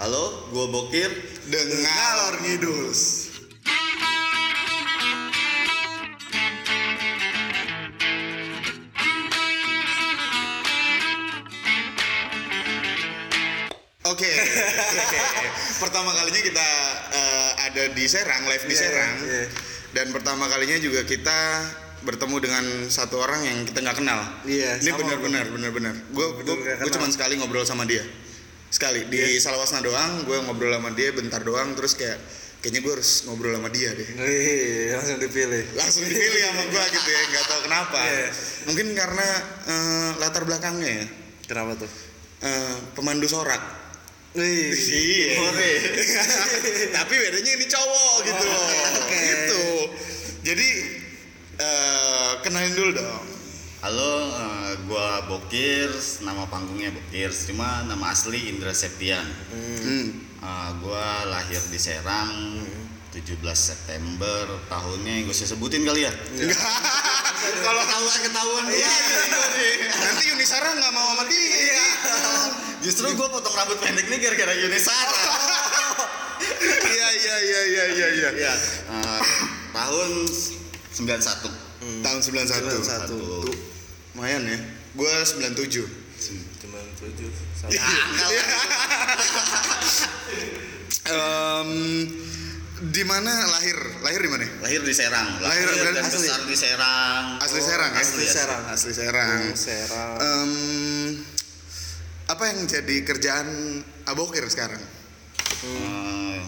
Halo, gua Bokir. Dengar ngidus. Oke, pertama kalinya kita eh, ada di Serang, live di Iya, Serang, iya. dan pertama kalinya juga kita bertemu dengan satu orang yang kita nggak kenal. Iya, Ini benar-benar, benar-benar. Gue gue cuma sekali ngobrol sama dia, sekali di Salawasna doang. Gue ngobrol sama dia bentar doang, terus kayak kayaknya gue harus ngobrol sama dia deh. Wih, langsung dipilih. Langsung dipilih sama gue gitu ya, nggak tahu kenapa. Iya. Mungkin karena eh, latar belakangnya ya, Kenapa tuh? eh, pemandu sorak. Wih, Iya. Tapi bedanya ini cowok gitu loh. oke. Gitu. Jadi eh, kenalin dulu dong. Halo, eh, gua Bokir. Nama panggungnya Bokir. Cuma nama asli Indra Septian. Hmm. Eh, gua lahir di Serang. 17 September tahunnya yang gue sebutin kali ya. Kalau ketahuan ketahuan Iya, iya, Nanti Yunisara nggak mau sama dia. Justru gue potong rambut pendek nih gara-gara Yunisara. Iya iya iya iya iya iya. ya, eh, tahun 91. Tahun 91. 91. Tuh, lumayan ya. Gue 97. Cuman tujuh. Sama. Em, di mana lahir? Lahir di mana? Lahir di Serang. Lahir dan berarti asli? besar di Serang. Asli Serang ya? asli, Asli Serang. Asli Serang. Oh, Serang. Em, apa yang jadi kerjaan Abokir sekarang? Eh,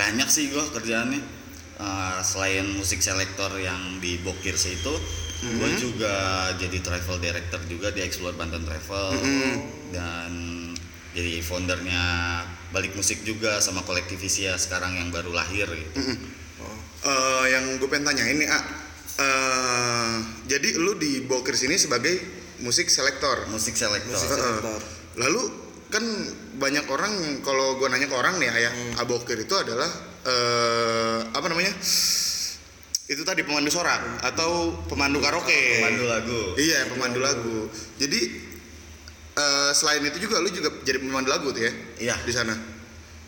banyak sih gue kerjaannya Eh, selain musik selektor yang di Bokirs itu gue juga jadi travel director juga di Explore Banten Travel. Dan jadi foundernya balik musik juga sama kolektivisia sekarang yang baru lahir gitu. Eh, yang gue pengen tanya ini, ah, eh, jadi lu di Bokir sini sebagai musik selektor. musik selektor. Musik selektor. Lalu kan banyak orang kalau gue nanya ke orang nih ayah Hmm. Abokir itu adalah eh, apa namanya? Itu tadi pemandu sorak atau pemandu karaoke. pemandu lagu Iya, pemandu lagu. Jadi eh, selain itu juga lu juga jadi pemandu lagu tuh ya iya di sana.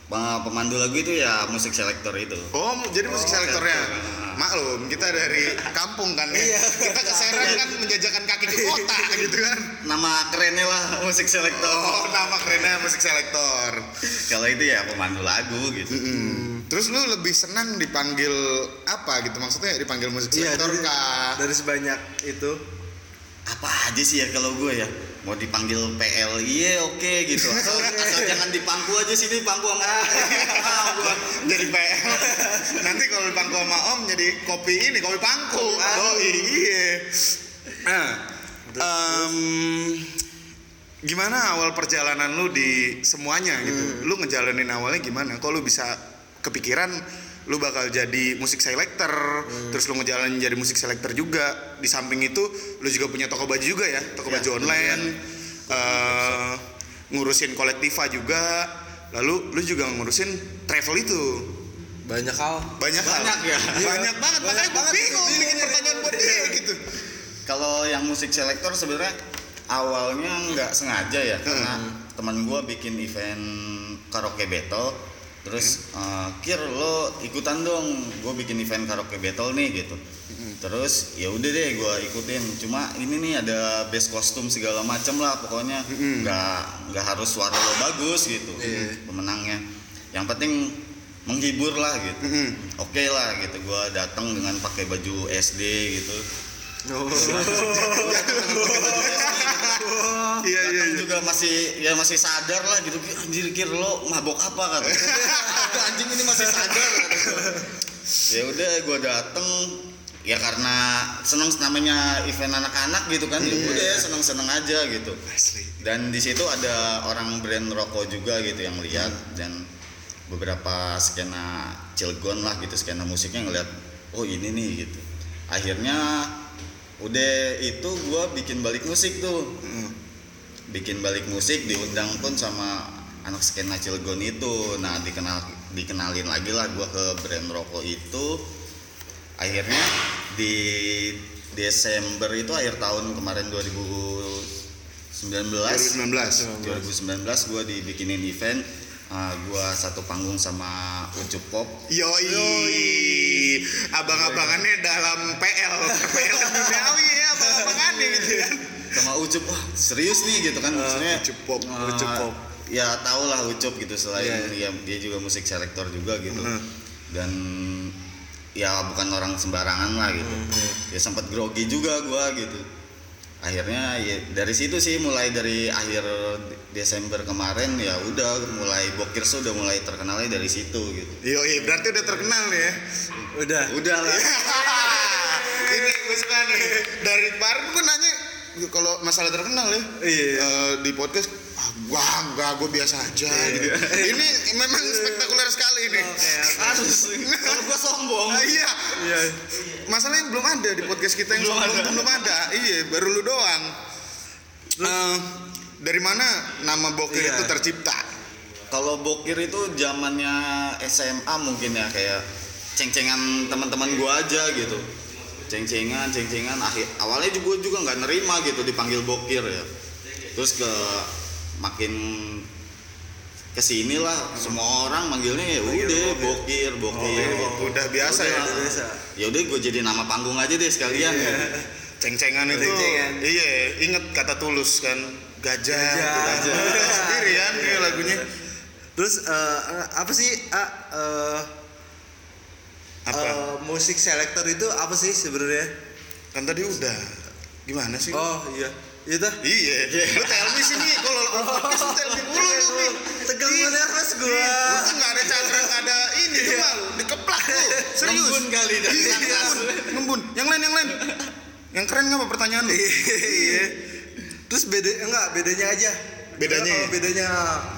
Pe- pemandu lagu itu ya musik selektor itu Oh, jadi musik Oh, selektornya. selektor. Maklum, kita dari kampung kan ya. Iya. Kita ke Serang kan menjajakan kaki ke kota gitu kan. nama kerennya lah musik selektor Oh, nama kerennya musik selektor. kalau itu ya pemandu lagu gitu Mm. Terus lu lebih senang dipanggil apa gitu? Maksudnya dipanggil musik Iya, selektor dari, kah? dari sebanyak itu. apa aja sih ya kalau gue ya mau dipanggil PL iya oke gitu asal, asal jangan di pangku aja sini pangku sama gua. jadi PL. Nanti kalau dipangku sama Om jadi kopi ini, kopi pangku. Oh iya. Nah, em, gimana awal perjalanan lu di semuanya gitu? Lu ngejalanin awalnya gimana? Kok lu bisa kepikiran lu bakal jadi musik selector, terus lu ngejalanin jadi musik selector juga. Di samping itu lu juga punya toko baju juga ya, toko Ya, baju online. eh, ngurusin kolektiva juga. Lalu lu juga ngurusin travel itu Banyak hal. banyak hal. Banyak ya? banyak banget Banyak makanya gue banget. bingung bikin pertanyaan buat dia gitu kalau yang musik selektor sebenarnya awalnya nggak sengaja ya karena teman gue bikin event karaoke battle terus eh, kir lo ikutan dong. Gue bikin event karaoke battle nih gitu. Terus ya udah deh gue ikutin. Cuma ini nih ada base kostum segala macem lah pokoknya. Nggak nggak harus suara lo bagus gitu. Iya. pemenangnya. Yang penting menghibur lah gitu. Oke lah gitu. Gue datang dengan pakai baju SD gitu. Iya iya datang iya. juga masih ya masih sadar lah gitu. Anjir kir lo mabok apa kan anjing ini masih sadar ya udah gue dateng. Ya karena seneng namanya event anak-anak gitu kan ya udah seneng seneng aja gitu. Asli. Dan di situ ada orang brand rokok juga gitu yang lihat. Dan beberapa skena Cilegon lah gitu skena musiknya ngeliat oh ini nih gitu. Akhirnya udah itu gua bikin balik musik tuh. Mm. bikin balik musik diundang pun sama anak skena Cilegon itu. Nah dikenal dikenalin lagi lah gua ke brand rokok itu. Akhirnya di Desember itu akhir tahun kemarin 2019 2019 2019 gue dibikinin event uh, gua satu panggung sama Ucup Pop Yoi. Abang-abangannya dalam PL, PL duniawi ya, abang-abangannya gitu kan. sama Ucup wah serius nih gitu kan maksudnya Ucup Pop, uh, Ucup Pop. ya tau lah Ucup gitu selain Iya. dia dia juga musik selektor juga gitu Mhm. dan ya bukan orang sembarangan lah gitu ya sempat grogi juga gua gitu akhirnya ya dari situ sih mulai dari akhir Desember kemarin ya udah mulai bokir sudah mulai terkenalnya dari situ gitu Yoi, berarti udah terkenal ya. Udah. udah lah Ini gue suka nih. Dari kemarin gue nanya kalau masalah terkenal ya. Iya. eh, di podcast ah, gua enggak gue biasa aja gitu. Ini memang spektakuler sekali ini. harus kalau gua sombong Ah, iya. Iya. Masalahnya belum ada di podcast kita yang Belum sombong ada. belum ada. Iya, baru lu doang. Eh, dari mana nama Bokir Iya. itu tercipta? Kalau bokir itu zamannya SMA mungkin ya kayak ceng-cengan teman-teman gua aja gitu. Ceng-cengan, ceng-cengan. Akhir awalnya juga juga nggak nerima gitu dipanggil bokir ya. Terus ke makin ke sini lah semua orang manggilnya ya udah bokir, bokir. gitu. Udah biasa ya. Udah. biasa. Ya udah gue jadi nama panggung aja deh sekalian. Iya. gitu. Ceng-cengan itu. Ceng-cengan. Iya, inget kata tulus kan. Gajah. Gajah. Gajah. Tahu sendiri kan iya lagunya. Terus eh, apa sih ah, eh, Apa? eh, musik selektor itu apa sih sebenarnya? kan tadi udah. Gimana sih? Oh iya. Itu Iya, lu tell me sini kalau lu podcast lu tell me mulu lu nih. Tegang Iya. nervous gua. Iya, Lu tuh nggak ada cakra, nggak ada ini cuma lu dikeplak lu. Serius. Lembun kali Iya, atas. lembun, lembun. Yang lain, yang lain. Yang keren nggak apa pertanyaan lu? Iya. Terus beda enggak bedanya aja. Bedanya Kalau ya? bedanya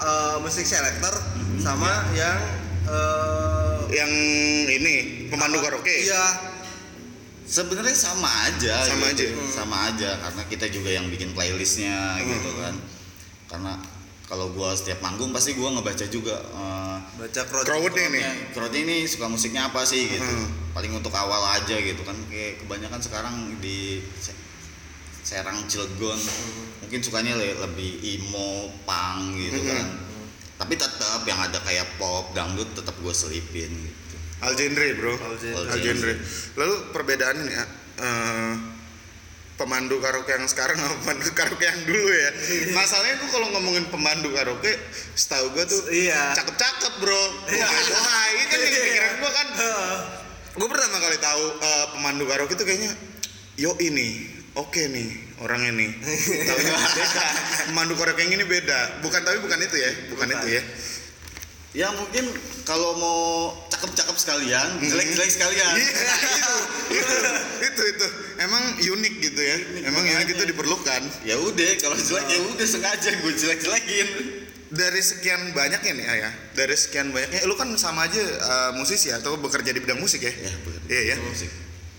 eh, musik selektor sama yang eh, Yang ini pemandu karaoke. Iya. Sebenarnya sama aja. Sama gitu. aja. Sama aja karena kita juga yang bikin playlistnya gitu kan. Karena kalau gua setiap manggung pasti gua ngebaca juga eh, baca crowd. Crowdnya ini. crowd ini suka musiknya apa sih gitu. Hmm. Paling untuk awal aja gitu kan. Kayak kebanyakan sekarang di Se- Serang Cilegon mungkin sukanya le- lebih emo, punk gitu Mhm. kan. Tapi tetap yang ada kayak pop, dangdut tetap gue selipin gitu. Al genre, bro. Al genre. Al genre. Lalu perbedaannya ya, eh, pemandu karaoke yang sekarang sama pemandu karaoke yang dulu ya. Masalahnya tuh kalau ngomongin pemandu karaoke, setahu gue tuh Iya. cakep-cakep bro. Wah, ini kan yang pikiran gue kan. Gue pertama kali tahu eh, pemandu karaoke tuh kayaknya, yo ini, oke nih orangnya nih. Taunya beda. Pemandu karaoke yang ini beda. Bukan tapi bukan itu ya, bukan, Bukan. itu ya. Ya mungkin kalau mau cakep-cakep sekalian, Mhm. jelek-jelek sekalian. Iya, itu, itu, itu, itu. Emang unik gitu ya. Emang unik itu diperlukan. Ya udah, kalau jelek ya udah sengaja gue jelek-jelekin. Dari sekian banyaknya nih ayah, dari sekian banyaknya, lu kan sama aja eh, musisi atau bekerja di bidang musik ya? Ya, bener. Iya ya. Musik.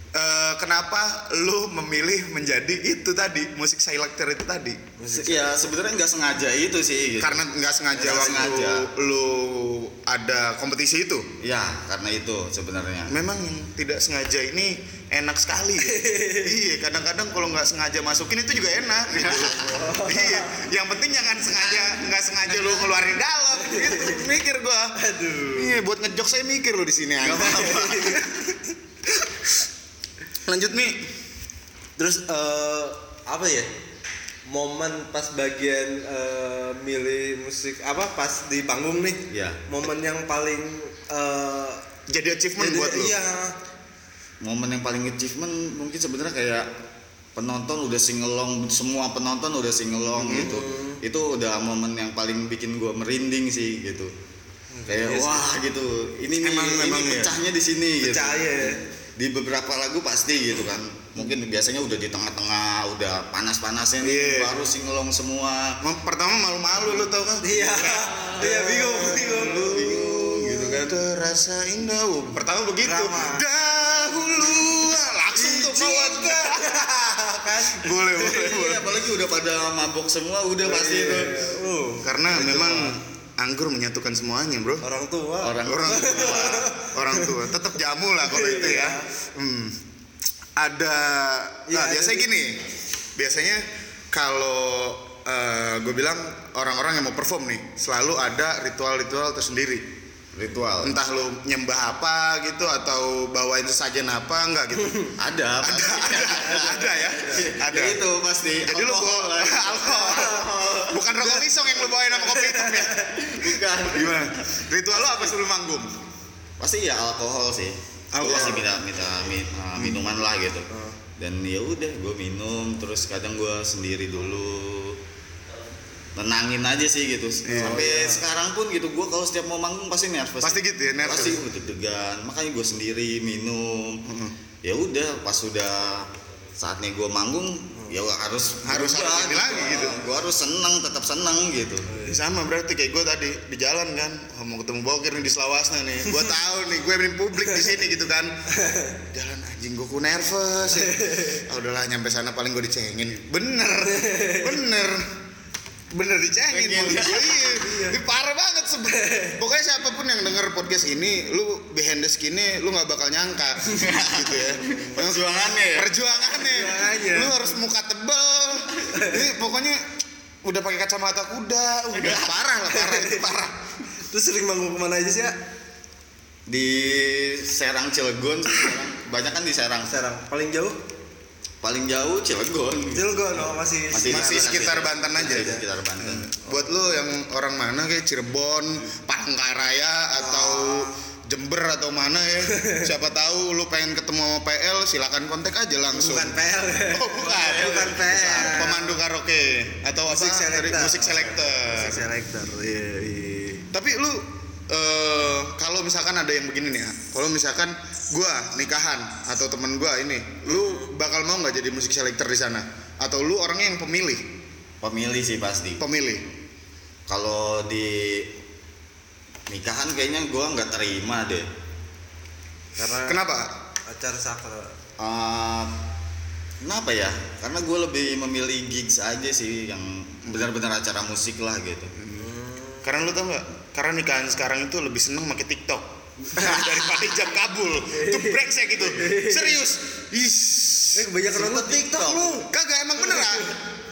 Eh, kenapa lu memilih menjadi itu tadi musik selector itu tadi? Ya sebenarnya nggak sengaja itu sih. Gitu. Karena nggak sengaja Nggak waktu sengaja. lu ada kompetisi itu. Ya karena itu sebenarnya. Memang yang tidak sengaja ini enak sekali. ya. iya, kadang-kadang kalau nggak sengaja masukin itu juga enak. Gitu. iya, yang penting jangan sengaja nggak sengaja lu ngeluarin dalam. Gitu, mikir gua. Aduh. Iya, buat ngejok saya mikir lo di sini. Gak apa-apa. Lanjut nih. Terus eh, apa ya? Momen pas bagian eh, milih musik apa pas di panggung nih? Ya. Momen yang paling eh, Jadi achievement jadi- buat lu. Iya. Momen yang paling achievement mungkin sebenarnya kayak penonton udah singelong semua penonton udah singelong Hmm. gitu. Itu udah momen yang paling bikin gua merinding sih gitu. Kayak Iya sih. wah gitu. Ini nih Emang- ini memang ya. pecahnya di sini gitu. Percaya ya. Di beberapa lagu pasti gitu kan. Mungkin biasanya udah di tengah-tengah, udah panas-panasnya nih Iya. baru singelong semua. Pertama malu-malu lu tau kan? Iya. Iya bingung, bingung. Bingung gitu kan. Terasa indah. Oh, Pertama begitu. Drama. Dahulu langsung tuh kawan. kan? boleh, boleh, boleh. Iya, apalagi udah pada mabok semua udah pasti itu. Uh, Karena memang anggur menyatukan semuanya, Bro. orang tua. Orang orang tua orang tua tetap jamu lah kalau itu ya hmm. ada Iya, nah ada biasanya di- gini biasanya kalau gue bilang orang-orang yang mau perform nih selalu ada ritual-ritual tersendiri. Ritual Entah lu nyembah apa gitu atau bawain sesajen apa enggak gitu. ada ada, ada, ada ya. Ada. Ya itu pasti Jadi lu Alkohol bawa lah. alkohol. Bukan rokok lisong yang lu bawain sama kopi hitam ya. bukan Gimana? Ritual lu apa sebelum manggung? pasti ya alkohol sih Alkohol. pasti minta minta mi- uh, minuman lah gitu dan ya udah gue minum terus kadang gue sendiri dulu tenangin aja sih gitu sampai sekarang pun gitu gue kalau setiap mau manggung pasti nervous Pasti gitu ya, nervous. pasti gue deg-degan makanya gue sendiri minum ya udah pas sudah saatnya gue manggung ya harus Harus berubah harus ini lagi gitu. gue harus seneng tetap seneng gitu Sama berarti kayak gue tadi di jalan kan oh, mau ketemu Bokir nih di Selawasna nih. Gue tahu nih gue main publik di sini gitu kan. Jalan anjing gue ku nervous. Ya. Ah, udahlah nyampe sana paling gue dicengin. Bener, bener. Dicengin gue iya. Ini parah banget sebenernya. Pokoknya siapa pun yang denger podcast ini, lu behind the skin-nya lu nggak bakal nyangka gitu ya. perjuangannya ya Perjuangannya. Perjuangannya. Lu harus muka tebel. Ini pokoknya udah pakai kacamata kuda, udah parah lah parah itu parah. Terus sering manggung ke mana aja sih ya? di Serang Cilegon sekarang. banyak kan di Serang Serang. Paling jauh? Paling jauh Cilegon Cilegon, oh masih Masih- Masih sekitar Banten aja Masih sekitar Banten Buat lu yang orang mana kayak Cirebon, Palangkaraya atau Jember atau mana ya. Siapa tahu lu pengen ketemu sama PL, silakan kontak aja langsung. Bukan PL. Oh, bukan. Bukan PL. Pemandu karaoke atau Musik apa? selector. Musik selector. Musik selector. Iya, iya. Tapi lu eh kalau misalkan ada yang begini nih ya, kalau misalkan gua nikahan atau temen gua ini, lu bakal mau nggak jadi musik selector di sana? Atau lu orangnya yang pemilih? pemilih sih pasti Pemilih. kalau di nikahan kayaknya gua nggak terima deh Karena Kenapa? acara sakral. Eh, kenapa ya karena gue lebih memilih gigs aja sih yang benar-benar acara musik lah gitu Karena lu tau nggak? Karena nikahan sekarang itu lebih seneng pakai TikTok daripada jam kabul. Itu brengsek gitu. Serius. Is. Eh, kebanyakan nonton TikTok lu. Kagak emang bener ah.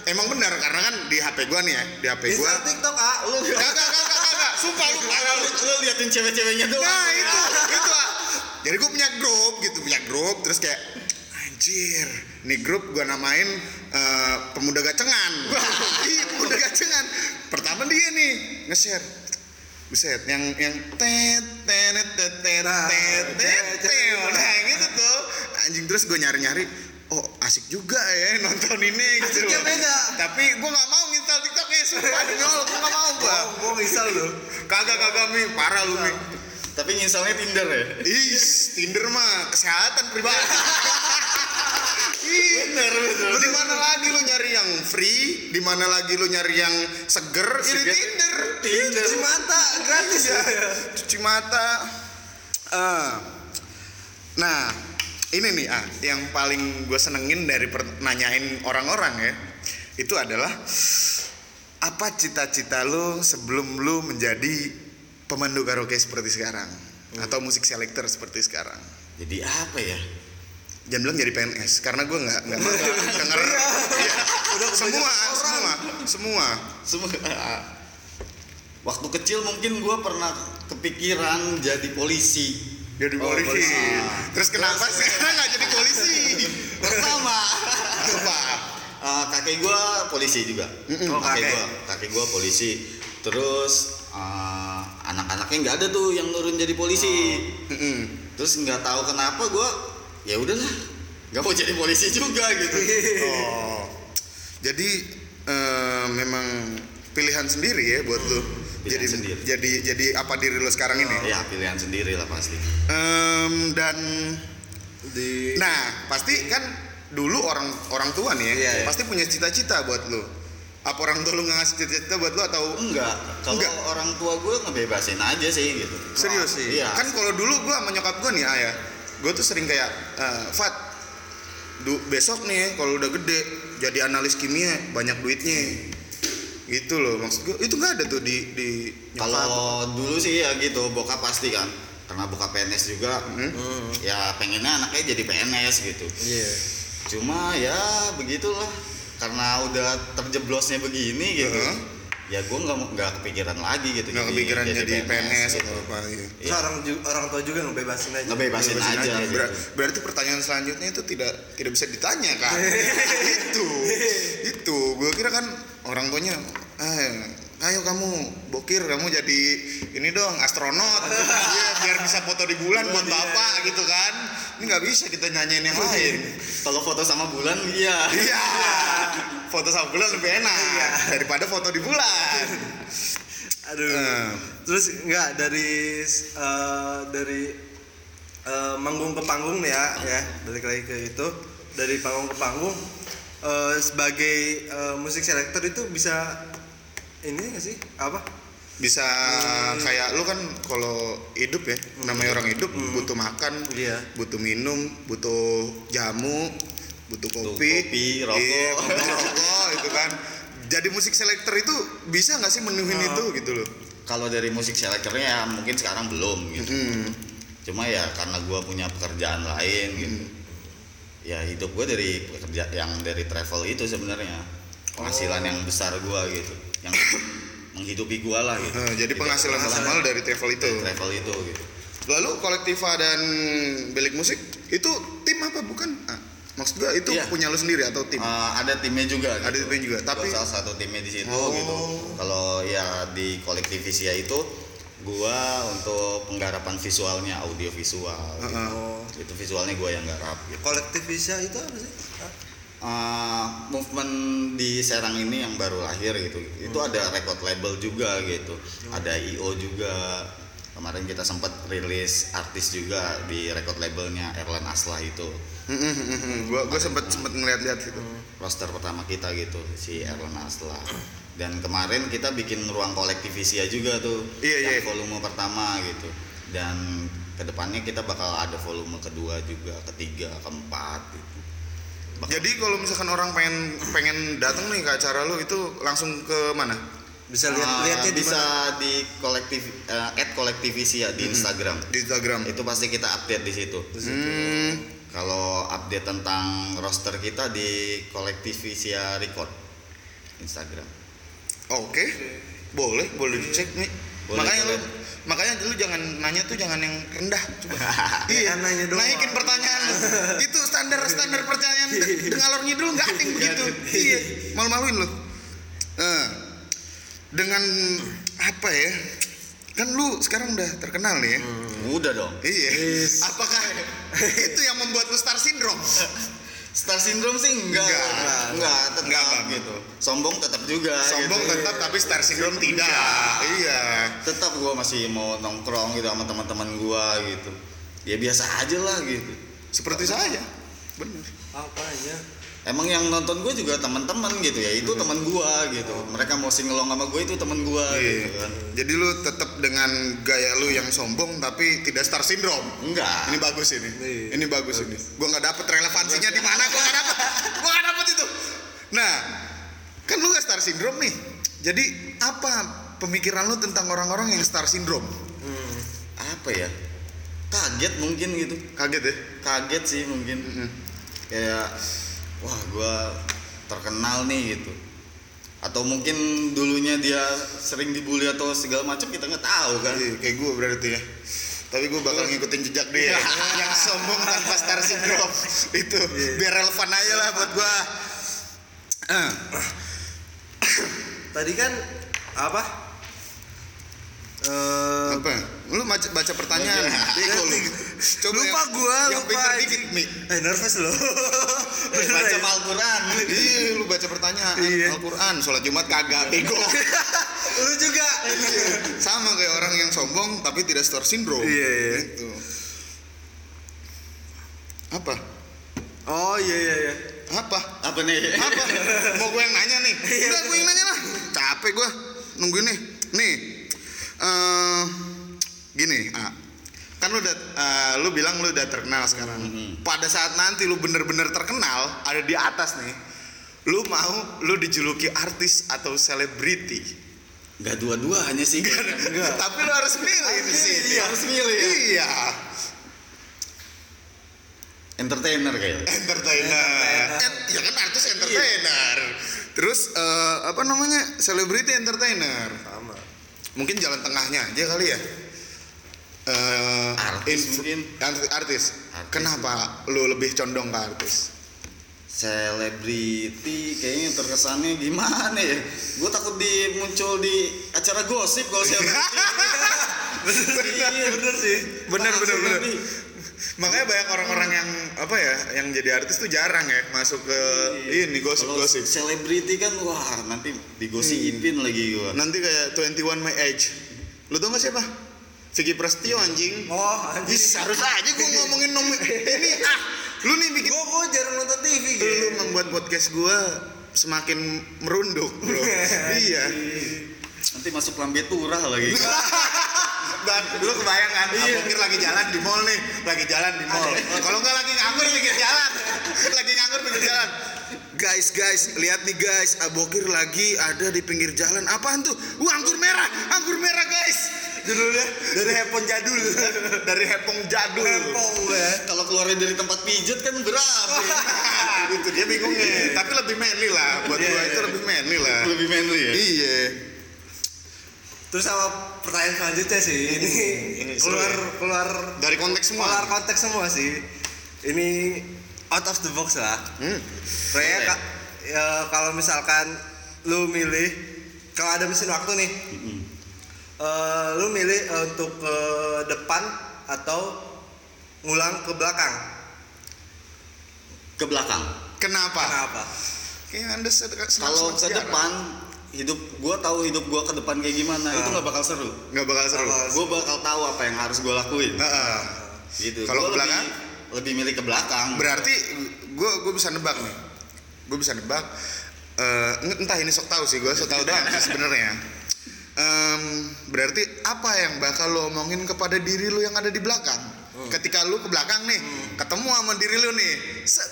Emang bener karena kan di HP gua nih ya, di HP gua. Install TikTok, ah. Lu Kagak kagak kagak. Sumpah lu parah lu. lu liatin cewek-ceweknya tuh Nah itu, itu ah. Jadi gue punya grup gitu, punya grup terus kayak anjir, nih grup gue namain eh, pemuda gacengan. iya pemuda gacengan. Pertama dia nih nge-share. Buset, yang yang tet tet tet tet tet tet tet nah yang itu tuh anjing terus gue nyari-nyari oh asik juga ya nonton ini gitu Asiknya loh. beda. tapi gue nggak mau nginstal tiktok ya sumpah demi Allah gue nggak mau gue Oh, gua misal lu. kagak kagak mi parah lu mi tapi nginsalnya Tinder ya Is, Tinder mah kesehatan pribadi. Ih, bener betul Lu di mana lagi lu nyari yang free? Di mana lagi lu nyari yang seger? Ya di Seger. Tinder. Tinder. Cuci mata gratis ya. Cuci mata. Ah. Nah, ini nih ah yang paling gue senengin dari nanyain orang-orang ya. Itu adalah apa cita-cita lu sebelum lu menjadi pemandu karaoke seperti sekarang atau musik selector seperti sekarang? jadi apa ya Jangan bilang jadi PNS karena gue nggak nggak mau denger Iya. semua semua semua semua waktu kecil mungkin gue pernah kepikiran jadi polisi jadi Oh, polisi. polisi. Terus kenapa sekarang nggak jadi polisi? pertama Apa? Eh, kakek gue polisi juga Oh, kakek gue kakek gue polisi terus eh, anak-anaknya nggak ada tuh yang nurun jadi polisi Mm-mm. terus nggak tahu kenapa gue ya udahlah nggak mau jadi polisi juga gitu Oh, jadi eh, memang pilihan sendiri ya buat lu. Pilihan Jadi sendiri. jadi jadi apa diri lu sekarang ini? ya pilihan sendiri lah pasti Em, dan Di nah pasti kan dulu orang orang tua nih ya, Iya, iya. pasti punya cita-cita buat lu. Apa orang tua lu nggak ngasih cita-cita buat lu atau enggak kalau Enggak. orang tua gue ngebebasin aja sih gitu Serius sih iya Kan kalau dulu gua sama nyokap gua nih ayah, gua tuh sering kayak eh, Fat, du, besok nih kalau udah gede jadi analis kimia banyak duitnya. Gitu loh maksud gua. Itu nggak ada tuh di di kalau dulu sih ya gitu bokap pasti kan karena bokap PNS juga Hmm? ya pengennya anaknya jadi PNS gitu Iya. cuma ya begitulah karena udah terjeblosnya begini gitu Heeh. ya gue nggak mau- nggak kepikiran lagi gitu nggak kepikiran jadi, PNS gitu. atau apa gitu. Terus orang orang tua juga ngebebasin aja ngebebasin Bebasin aja, aja. gitu. Ber- berarti pertanyaan selanjutnya itu tidak tidak bisa ditanya kan itu itu gue kira kan orang tuanya eh ayo kamu bokir kamu jadi ini dong astronot. Iya, biar bisa foto di bulan buat bapak gitu kan. Ini nggak bisa kita nyanyiin yang lain. Kalau foto sama bulan iya. Iya. Foto sama bulan lebih enak daripada foto di bulan. Aduh. Eh. terus enggak dari eh, dari eh, manggung ke panggung nih ya ya. Balik lagi ke itu. Dari panggung ke panggung eh, sebagai eh, musik selektor itu bisa ini nggak sih? Apa? Bisa kayak lu kan kalau hidup ya namanya orang hidup butuh makan Iya. butuh minum butuh jamu butuh kopi, kopi, rokok. iya, butuh rokok itu kan. Jadi musik selektor itu bisa nggak sih menuhin itu gitu loh? Kalau dari musik selektornya ya mungkin sekarang belum gitu. Hmm. cuma ya karena gue punya pekerjaan lain gitu ya hidup gue dari pekerja yang dari travel itu sebenarnya. Penghasilan yang besar gue gitu. Yang menghidupi gue lah gitu. Nah, jadi penghasilan maksimal dari travel itu. Dari travel itu gitu. Lalu kolektiva dan bilik musik itu tim apa? Bukan? Ah, maksud gua itu Iya. punya lu sendiri atau tim? Eh, ada timnya juga Ada gitu. timnya juga, Gua tapi- salah satu timnya di situ Oh. gitu kalau ya di kolektivisia itu gua untuk penggarapan visualnya audio visual gitu. Heeh. itu visualnya gua yang garap gitu. Kolektif bisa itu apa sih? Uh, movement di Serang ini yang baru lahir gitu. Itu ada record label juga gitu. Ada IO juga kemarin kita sempat rilis artis juga di record labelnya Erlan Aslah itu. Gua gua sempet sempet ngeliat-liat gitu. Roster pertama kita gitu si Erlan Aslah. Dan kemarin kita bikin ruang kolektivisia juga tuh Iya, yang iya. volume pertama gitu. Dan ke depannya kita bakal ada volume kedua juga ketiga keempat gitu. Bakal- Jadi kalau misalkan orang pengen pengen datang nih ke acara lu itu langsung ke mana? Bisa lihat Ah, lihatnya di bisa mana? di kolektif eh, at kolektivisia di Instagram Di Instagram. itu pasti kita update di situ Hmm, kalau update tentang roster kita di kolektivisia record Instagram oke. Boleh, boleh dicek nih. Boleh, makanya lu makanya lu jangan nanya tuh jangan yang rendah coba. Iya, nanya doang. Naikin pertanyaan lu. itu standar standar pertanyaan de- dengalor ngidul nggak ada yang begitu. iya, malu-maluin lu. Eh, dengan apa ya? Kan lu sekarang udah terkenal nih ya. udah dong Iya. Apakah itu yang membuat lu star syndrome? Star syndrome sih enggak Enggak. enggak, tetap Enggak, Bang. gitu sombong tetap juga Sombong gitu. tetap tapi star syndrome tidak. Iya. tetap gua masih mau nongkrong gitu sama teman-teman gua gitu ya biasa aja lah gitu Seperti saya. Bener. apanya emang yang nonton gue juga teman-teman gitu ya itu teman gua gitu mereka mau singelong sama gue itu teman gua Iya. gitu kan Jadi lu tetap dengan gaya lu yang sombong tapi tidak star syndrome. enggak Ini bagus ini. Iya. Ini bagus ini. Gua nggak dapet relevansinya di mana gua nggak dapet. Gua nggak dapet itu. Nah, kan lu nggak star syndrome nih. Jadi apa pemikiran lu tentang orang-orang yang star syndrome? apa ya kaget mungkin gitu Kaget ya? kaget sih mungkin Mm-mm. kayak wah gua terkenal nih gitu. Atau mungkin dulunya dia sering dibully atau segala macam kita nggak tahu kan? Iya, kayak gue berarti ya. Tapi gue bakal ngikutin jejak dia. Yang sombong tanpa star syndrome. Itu biar relevan aja lah buat gue. Tadi kan apa eh apa? Lu baca, baca pertanyaan. Bego lu. Coba lupa yang, gua yang lupa anjing. dikit nih. eh nervous loh Bener baca ya? Al-Quran Iya, lu baca pertanyaan Iya. Al-Quran, sholat Jumat kagak, bego. lu juga Sama kayak orang yang sombong tapi tidak star syndrome. Iya, iya. Gitu. Apa? oh iya iya iya Apa? apa nih Apa? Mau gue yang nanya nih? Udah gue yang nanya lah. Capek gue nungguin nih. Nih, eh gini, ah. kan lu udah, eh, lu bilang lu udah terkenal sekarang. Mhm. Pada saat nanti lu bener-bener terkenal, ada di atas nih. Lu mau lu dijuluki artis atau selebriti? nggak dua-duanya sih enggak Tapi lu harus milih di sini. Iya, harus milih ya. Iya. entertainer kayaknya entertainer. En- ya kan artis entertainer. Terus eh, apa namanya? Selebriti entertainer. sama Mungkin jalan tengahnya aja kali ya. Eh, Artis mungkin. artis. artis. Kenapa lu lebih condong ke artis? selebriti kayaknya terkesannya gimana ya gue takut di muncul di acara gosip kalau selebriti Iya, bener sih Bener bener bener. Makanya banyak orang-orang yang apa ya, yang jadi artis tuh jarang ya masuk ke ini Kalau gosip-gosip. selebriti kan wah nanti digosipin lagi gue Nanti kayak 21 My Age. Lu tau gak siapa? Vicky Prasetyo anjing. oh Ih, anjir harus aja gue ngomongin nom ini ah. Lu nih bikin gue gue jarang nonton TV lu gitu membuat podcast gue semakin merunduk, Bro. iya. nanti masuk lambe turah lagi Dan dulu kebayang kan, Abokir lagi jalan di mall nih, lagi jalan di mall. Kalau nggak lagi nganggur pinggir jalan, lagi nganggur pinggir jalan. Guys, guys, lihat nih guys, Abokir lagi ada di pinggir jalan. Apaan tuh? Wah, anggur merah, anggur merah guys. judulnya dari handphone jadul Dari hepong jadul. handphone gue kalau keluarnya dari tempat pijat kan berat itu dia bingungnya. Tapi lebih manly lah, buat Iya, gua iya. itu lebih manly lah. lebih manly ya Iya. Terus sama pertanyaan selanjutnya sih ini Ini keluar ya. keluar Dari konteks semua. keluar konteks semua sih ini out of the box lah Hmm. Kayak Boleh. ka- ya, kalau misalkan lu milih kalau ada mesin waktu nih eh, lu milih eh, untuk ke depan atau ngulang ke belakang ke belakang Kenapa? kenapa Kayak anda kalau ke depan hidup gue tahu hidup gue ke depan kayak gimana itu Ah. nggak bakal seru nggak bakal seru. Gue bakal tahu apa yang harus gue lakuin Heeh. gitu Kalau ke belakang? lebih, lebih milih ke belakang Berarti gue gue bisa nebak nih. Gue bisa nebak. eh, entah ini sok tahu sih gue sok tahu doang sebenarnya. Em, berarti apa yang bakal lo omongin kepada diri lo yang ada di belakang? Ketika lu ke belakang nih, ketemu sama diri lu nih, set.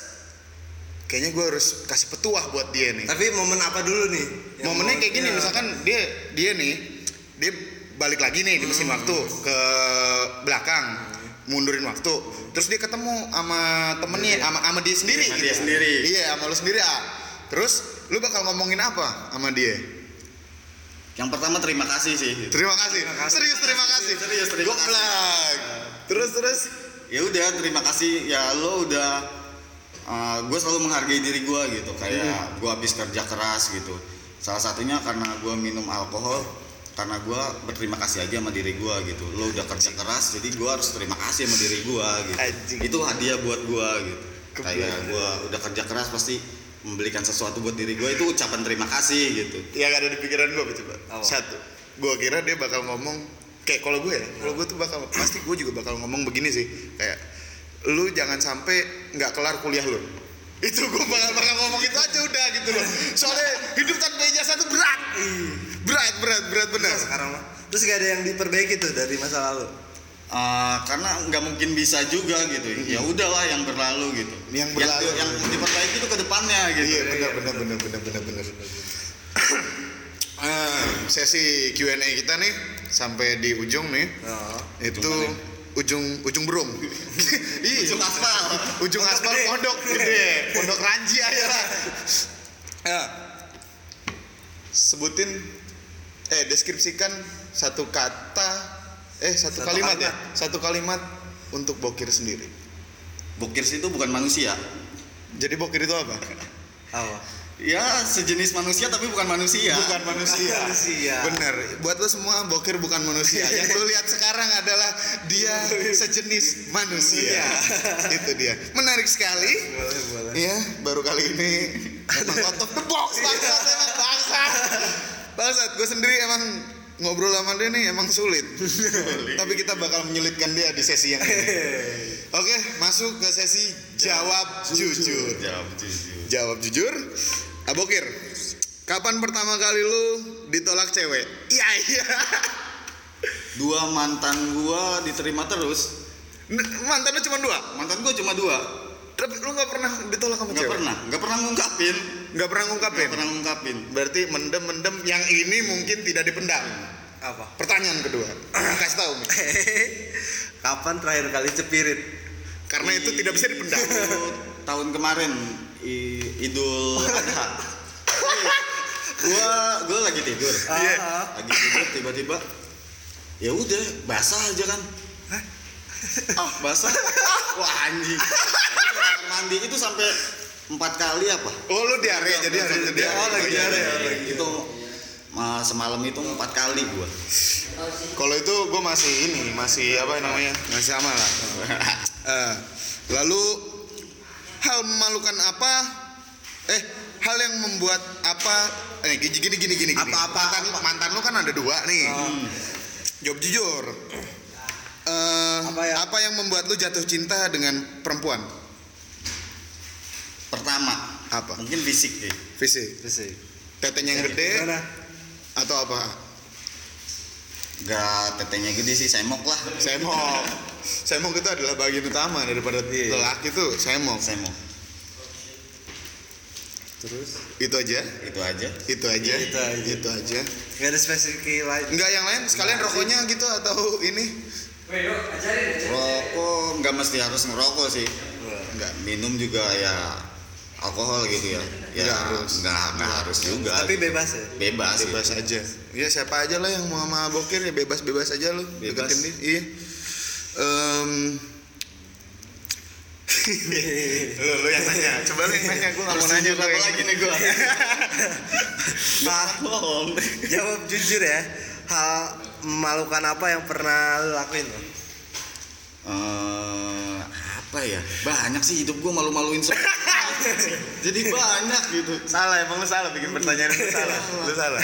Kayaknya gue harus kasih petuah buat dia nih. tapi momen apa dulu nih Yang Momennya kayak gini, ya. misalkan dia dia nih, dia balik lagi nih di mesin waktu ke belakang, mundurin waktu, terus dia ketemu sama temennya, sama sama dia sendiri. Sama gitu. dia sendiri. Iya, sama lu sendiri ah. Terus lu bakal ngomongin apa sama dia? yang pertama terima kasih sih Terima kasih. Serius terima kasih. Serius, terima kasih. Goblok. Terus terus. ya udah terima kasih ya lo udah gue selalu menghargai diri gue gitu kayak gue habis kerja keras gitu salah satunya karena gue minum alkohol karena gue berterima kasih aja sama diri gue gitu lo udah kerja keras jadi gue harus terima kasih sama diri gue gitu Anjing. itu hadiah buat gue gitu kayak gue udah kerja keras pasti membelikan sesuatu buat diri gue itu ucapan terima kasih gitu Yang ada di pikiran gue coba. Apa? Satu. Gue kira dia bakal ngomong kayak kalau gue ya, kalau gue tuh bakal pasti gue juga bakal ngomong begini sih, kayak lu jangan sampai nggak kelar kuliah lu. Itu gue bakal bakal ngomong itu aja udah gitu loh. Soalnya hidup tanpa ijazah tuh berat. Berat, berat, berat benar. Sekarang mah terus gak ada yang diperbaiki tuh dari masa lalu Eh, karena nggak mungkin bisa juga gitu ya udahlah yang berlalu gitu Yang berlalu. yang, diperbaiki itu ke depannya gitu Iya benar benar benar benar benar benar. Ah, sesi Q&A kita nih sampai di ujung nih. oh. itu Ujung ujung ujung berung Ih, ujung aspal. Ujung Pondok aspal gede. pondok. Gede. Pondok ranji aja lah. Ya. Sebutin eh deskripsikan satu kata eh satu, Satu kalimat, ya. kalimat. satu kalimat untuk bokir sendiri. Bokir itu bukan manusia. Jadi bokir itu apa? Apa ya sejenis manusia tapi bukan manusia. Bukan manusia. Manusia. bener. Buat lo semua bokir bukan manusia. Yang lo lihat sekarang adalah dia sejenis manusia. Itu dia. Menarik sekali. Boleh boleh. Iya, baru kali ini. Emang out of the box bangsat emang bangsat. Bangsat, gue sendiri emang ngobrol sama dia nih emang sulit. Tapi kita bakal menyulitkan dia di sesi yang ini. Oke, masuk ke sesi jawab jujur. jawab jujur Jawab jujur. Abokir, kapan pertama kali lu ditolak cewek? Iya, iya. dua mantan gua diterima terus Mantannya cuma dua. mantan gua cuma dua Tapi lu nggak pernah ditolak sama nggak cewek? pernah nggak pernah ngungkapin Nggak pernah ngungkapin. nggak pernah ngungkapin Berarti mendem-mendem yang ini mungkin tidak dipendam. apa Pertanyaan kedua, kasih tahu. Kapan terakhir kali cepirit karena itu tidak bisa dipendam. Tahun kemarin Idul Adha. gua gua lagi tidur. Iya. Ah, Lagi tidur tiba-tiba ya udah basah aja kan. Ah, basah. Wah, anjing. Mandi itu sampai empat kali apa? Oh lu diare jadi hari itu diare. Oh, lagi diare, iya, oh, iya. lagi. Itu uh, semalam itu empat kali gua. Kalau itu gue masih ini, masih apa namanya? Masih sama lah. Eh, lalu hal memalukan apa? Eh, hal yang membuat apa? Eh, gini gini gini gini. gini. Apa-apa, mantan, mantan lu kan ada dua nih. Jawab jujur. Eh, Apa apa, ya? yang membuat lu jatuh cinta dengan perempuan? Pertama, Apa? mungkin fisik deh. Fisik. Fisik. Tetenya yang gede Gimana? atau apa? Gak tetenya gede sih, semok lah. Semok. Semok itu adalah bagian utama daripada Iya. lelaki tuh semok. Semok. Terus? Itu aja. Itu aja. Itu aja. Itu aja. Itu aja. Gak ada spesifik lain. Enggak yang lain sekalian rokoknya gitu atau ini? Rokok nggak mesti harus ngerokok sih. Nggak minum juga ya alkohol gitu ya. Ya Nggak harus. Nggak nggak harus juga. Tapi bebas ya. Bebas. Bebas gitu. aja. Ya siapa aja lah yang mau sama bokir ya bebas-bebas aja lu. Bebas. Dia. Iya. Em, lu, lu yang nanya. Coba lu yang nanya. Gue nggak mau nanya. Apa lagi nih? Nah, Bohong. jawab jujur ya. Hal memalukan apa yang pernah lu lakuin? Bang? Apa ya? Banyak sih hidup gua malu-maluin semua. Jadi banyak gitu. Salah emang lu salah bikin pertanyaan itu salah. Lu salah.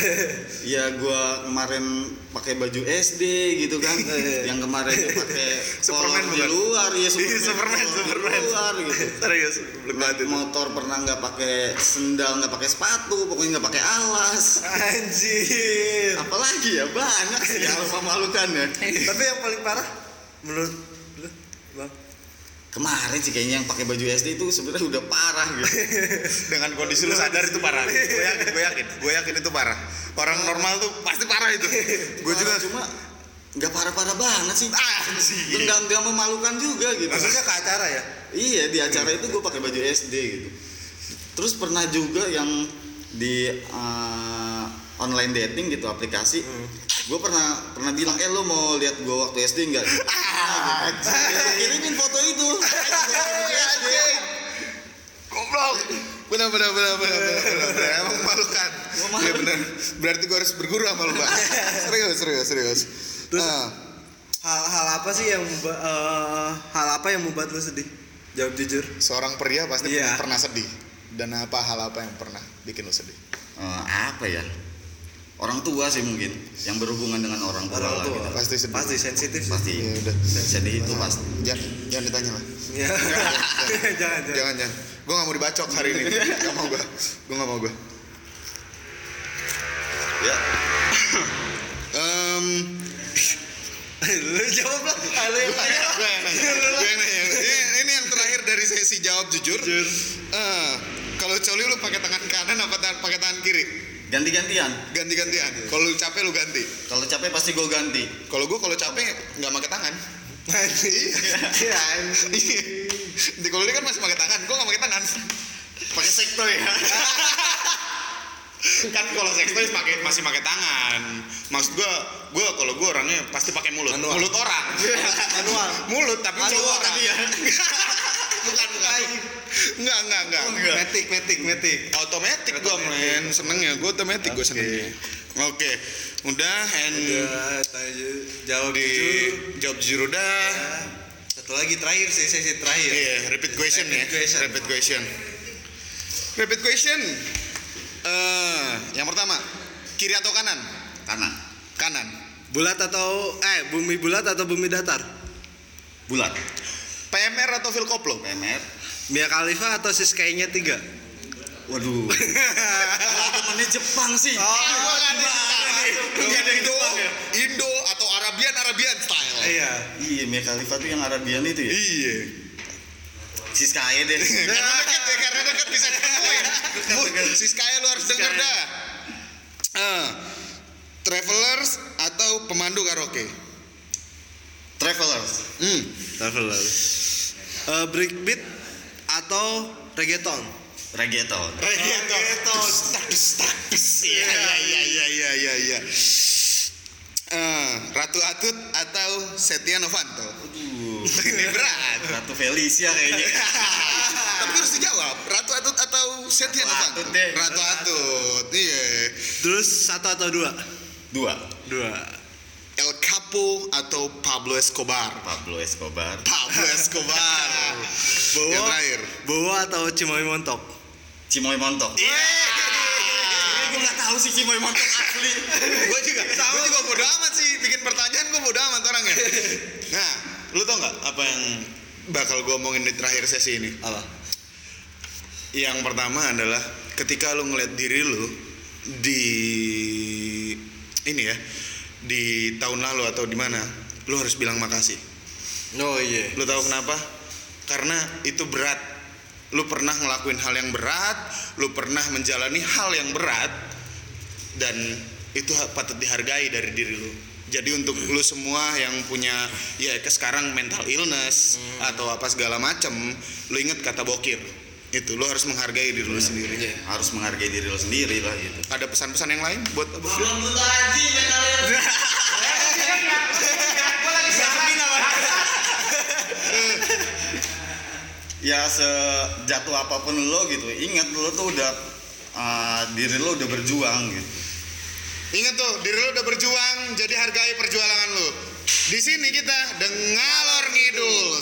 Ya gua kemarin pakai baju SD gitu kan. yang kemarin pakai Superman di luar ya Iya, Superman, kolor di Superman. luar gitu. Serius. Motor pernah nggak pakai sendal nggak pakai sepatu pokoknya nggak pakai alas Anjir. apalagi ya banyak sih hal memalukan ya Tapi yang paling parah menurut lu? Kemarin sih kayaknya yang pakai baju SD itu sebenarnya udah parah gitu. Dengan kondisi lu sadar itu parah. gue yakin gue yakin. Gue yakin itu parah. Orang normal tuh pasti parah itu. Gue juga cuma nggak parah-parah banget sih. Ah sih. Nggak nggak memalukan juga gitu. Maksudnya ke acara ya? iya di acara itu gue pakai baju SD gitu. Terus pernah juga yang di uh, online dating gitu aplikasi. Gue pernah pernah bilang eh lo mau lihat gue waktu SD nggak? Ah, gitu. Kirimin foto itu. Goblok. Benar benar benar benar benar emang memalukan. Ya benar. Berarti gue harus berguru sama lu pak serius serius serius. Terus- Ah, Hal-hal apa sih yang eh, hal apa yang membuat lu sedih? Jawab jujur. seorang pria pasti Iya. pernah sedih. Dan apa hal apa yang pernah bikin lu sedih? Eh, apa ya orang tua sih mungkin yang berhubungan dengan orang tua, Orang lah tua. gitu. pasti sedih Pasti sensitif pasti. Ya udah. Sedih itu pasti. Jangan jangan ditanya lah Iya. jangan, jangan. jangan jangan. Gue gak mau dibacok hari ini. Gak mau gue gue gak mau gue ya. Em, lu jawab lah. Ah, lu yang tanya. gue yang nanya. Gue yang nanya. Ini, ini yang terakhir dari sesi jawab jujur. Eh, kalau coli lu pakai tangan kanan apa pakai tangan kiri ganti-gantian ganti-gantian kalau lu capek lu ganti kalau capek pasti gue ganti kalau gue kalau capek nggak pakai tangan Iya, anjing. Iya. Di kalau dia kan masih pakai tangan, gue nggak pakai tangan. pakai sektoy ya kan kalau sextoy pakai masih pakai tangan. Maksud gue, gue kalau gue orangnya pasti pakai mulut. Manual. Mulut orang. Manual. mulut tapi Manual cowok tapi ya. Bukan bukan. Enggak enggak enggak. enggak. Metik, metik, metik. Otomatis gue main senengnya, gue otomatis gue senengnya. Oke, udah and Udah, tanya jawab di jujur. jawab jujur udah. Satu lagi terakhir sih, sesi terakhir. Iya, repeat question ya. Rapid question. Repeat question. Repeat question. Eh, yang pertama, kiri atau kanan? kanan Kanan. Bulat atau eh bumi bulat atau bumi datar? bulat PMR atau Phil Koplo? PMR Mia Khalifa atau Siskainya tiga? waduh temennya Jepang sih Oh, Bukan Indo, Indo atau Arabian Arabian style. Iya. iya Mia Khalifa tuh yang Arabian itu ya Iya. Siskae deh karena dekat ya, karena dekat bisa ditemuin. Siskaya lu harus denger Siskaya. dah. Eh, travelers atau pemandu karaoke? Travelers Hmm. Traveler. Eh, breakbeat atau reggaeton? reggaeton Reggaeton. Status status. Iya iya iya iya iya iya. iya. Eh, Ratu Atut atau Setia Novanto? Aduh, Ini berat. Ratu Felicia kayaknya Tapi harus dijawab. Ratu Atut atau Setia Ratu Novanto? Atut deh. Ratu Atut. Iya. Terus satu atau dua? dua Dua. El Capo atau Pablo Escobar? Pablo Escobar Pablo Escobar. Bowo, Yang terakhir. Bowo atau Cimoy Montok? Cimoy Montok gue nggak tahu sih Cimoy Montok asli gue juga sama juga bodo amat sih bikin pertanyaan gue bodo amat orangnya nah lu tau nggak apa yang bakal gue omongin di terakhir sesi ini Apa? yang pertama adalah ketika lu ngeliat diri lu di ini ya di tahun lalu atau di mana lu harus bilang makasih. Oh iya. lu tahu kenapa? Karena itu berat. Lu pernah ngelakuin hal yang berat lu pernah menjalani hal yang berat dan itu patut dihargai dari diri lu. Jadi untuk lu semua yang punya ya ke sekarang mental illness atau apa segala macem lu inget kata bokir itu lu harus menghargai diri lu sendiri. Harus menghargai diri lo sendiri lah gitu. Ada pesan-pesan yang lain buat bokir ya sejatuh apa pun lo gitu. Ingat lo tuh udah uh, diri lo udah berjuang gitu. Ingat tuh, diri lu udah berjuang, jadi hargai perjuangan lu. Di sini kita dengalor ngidul.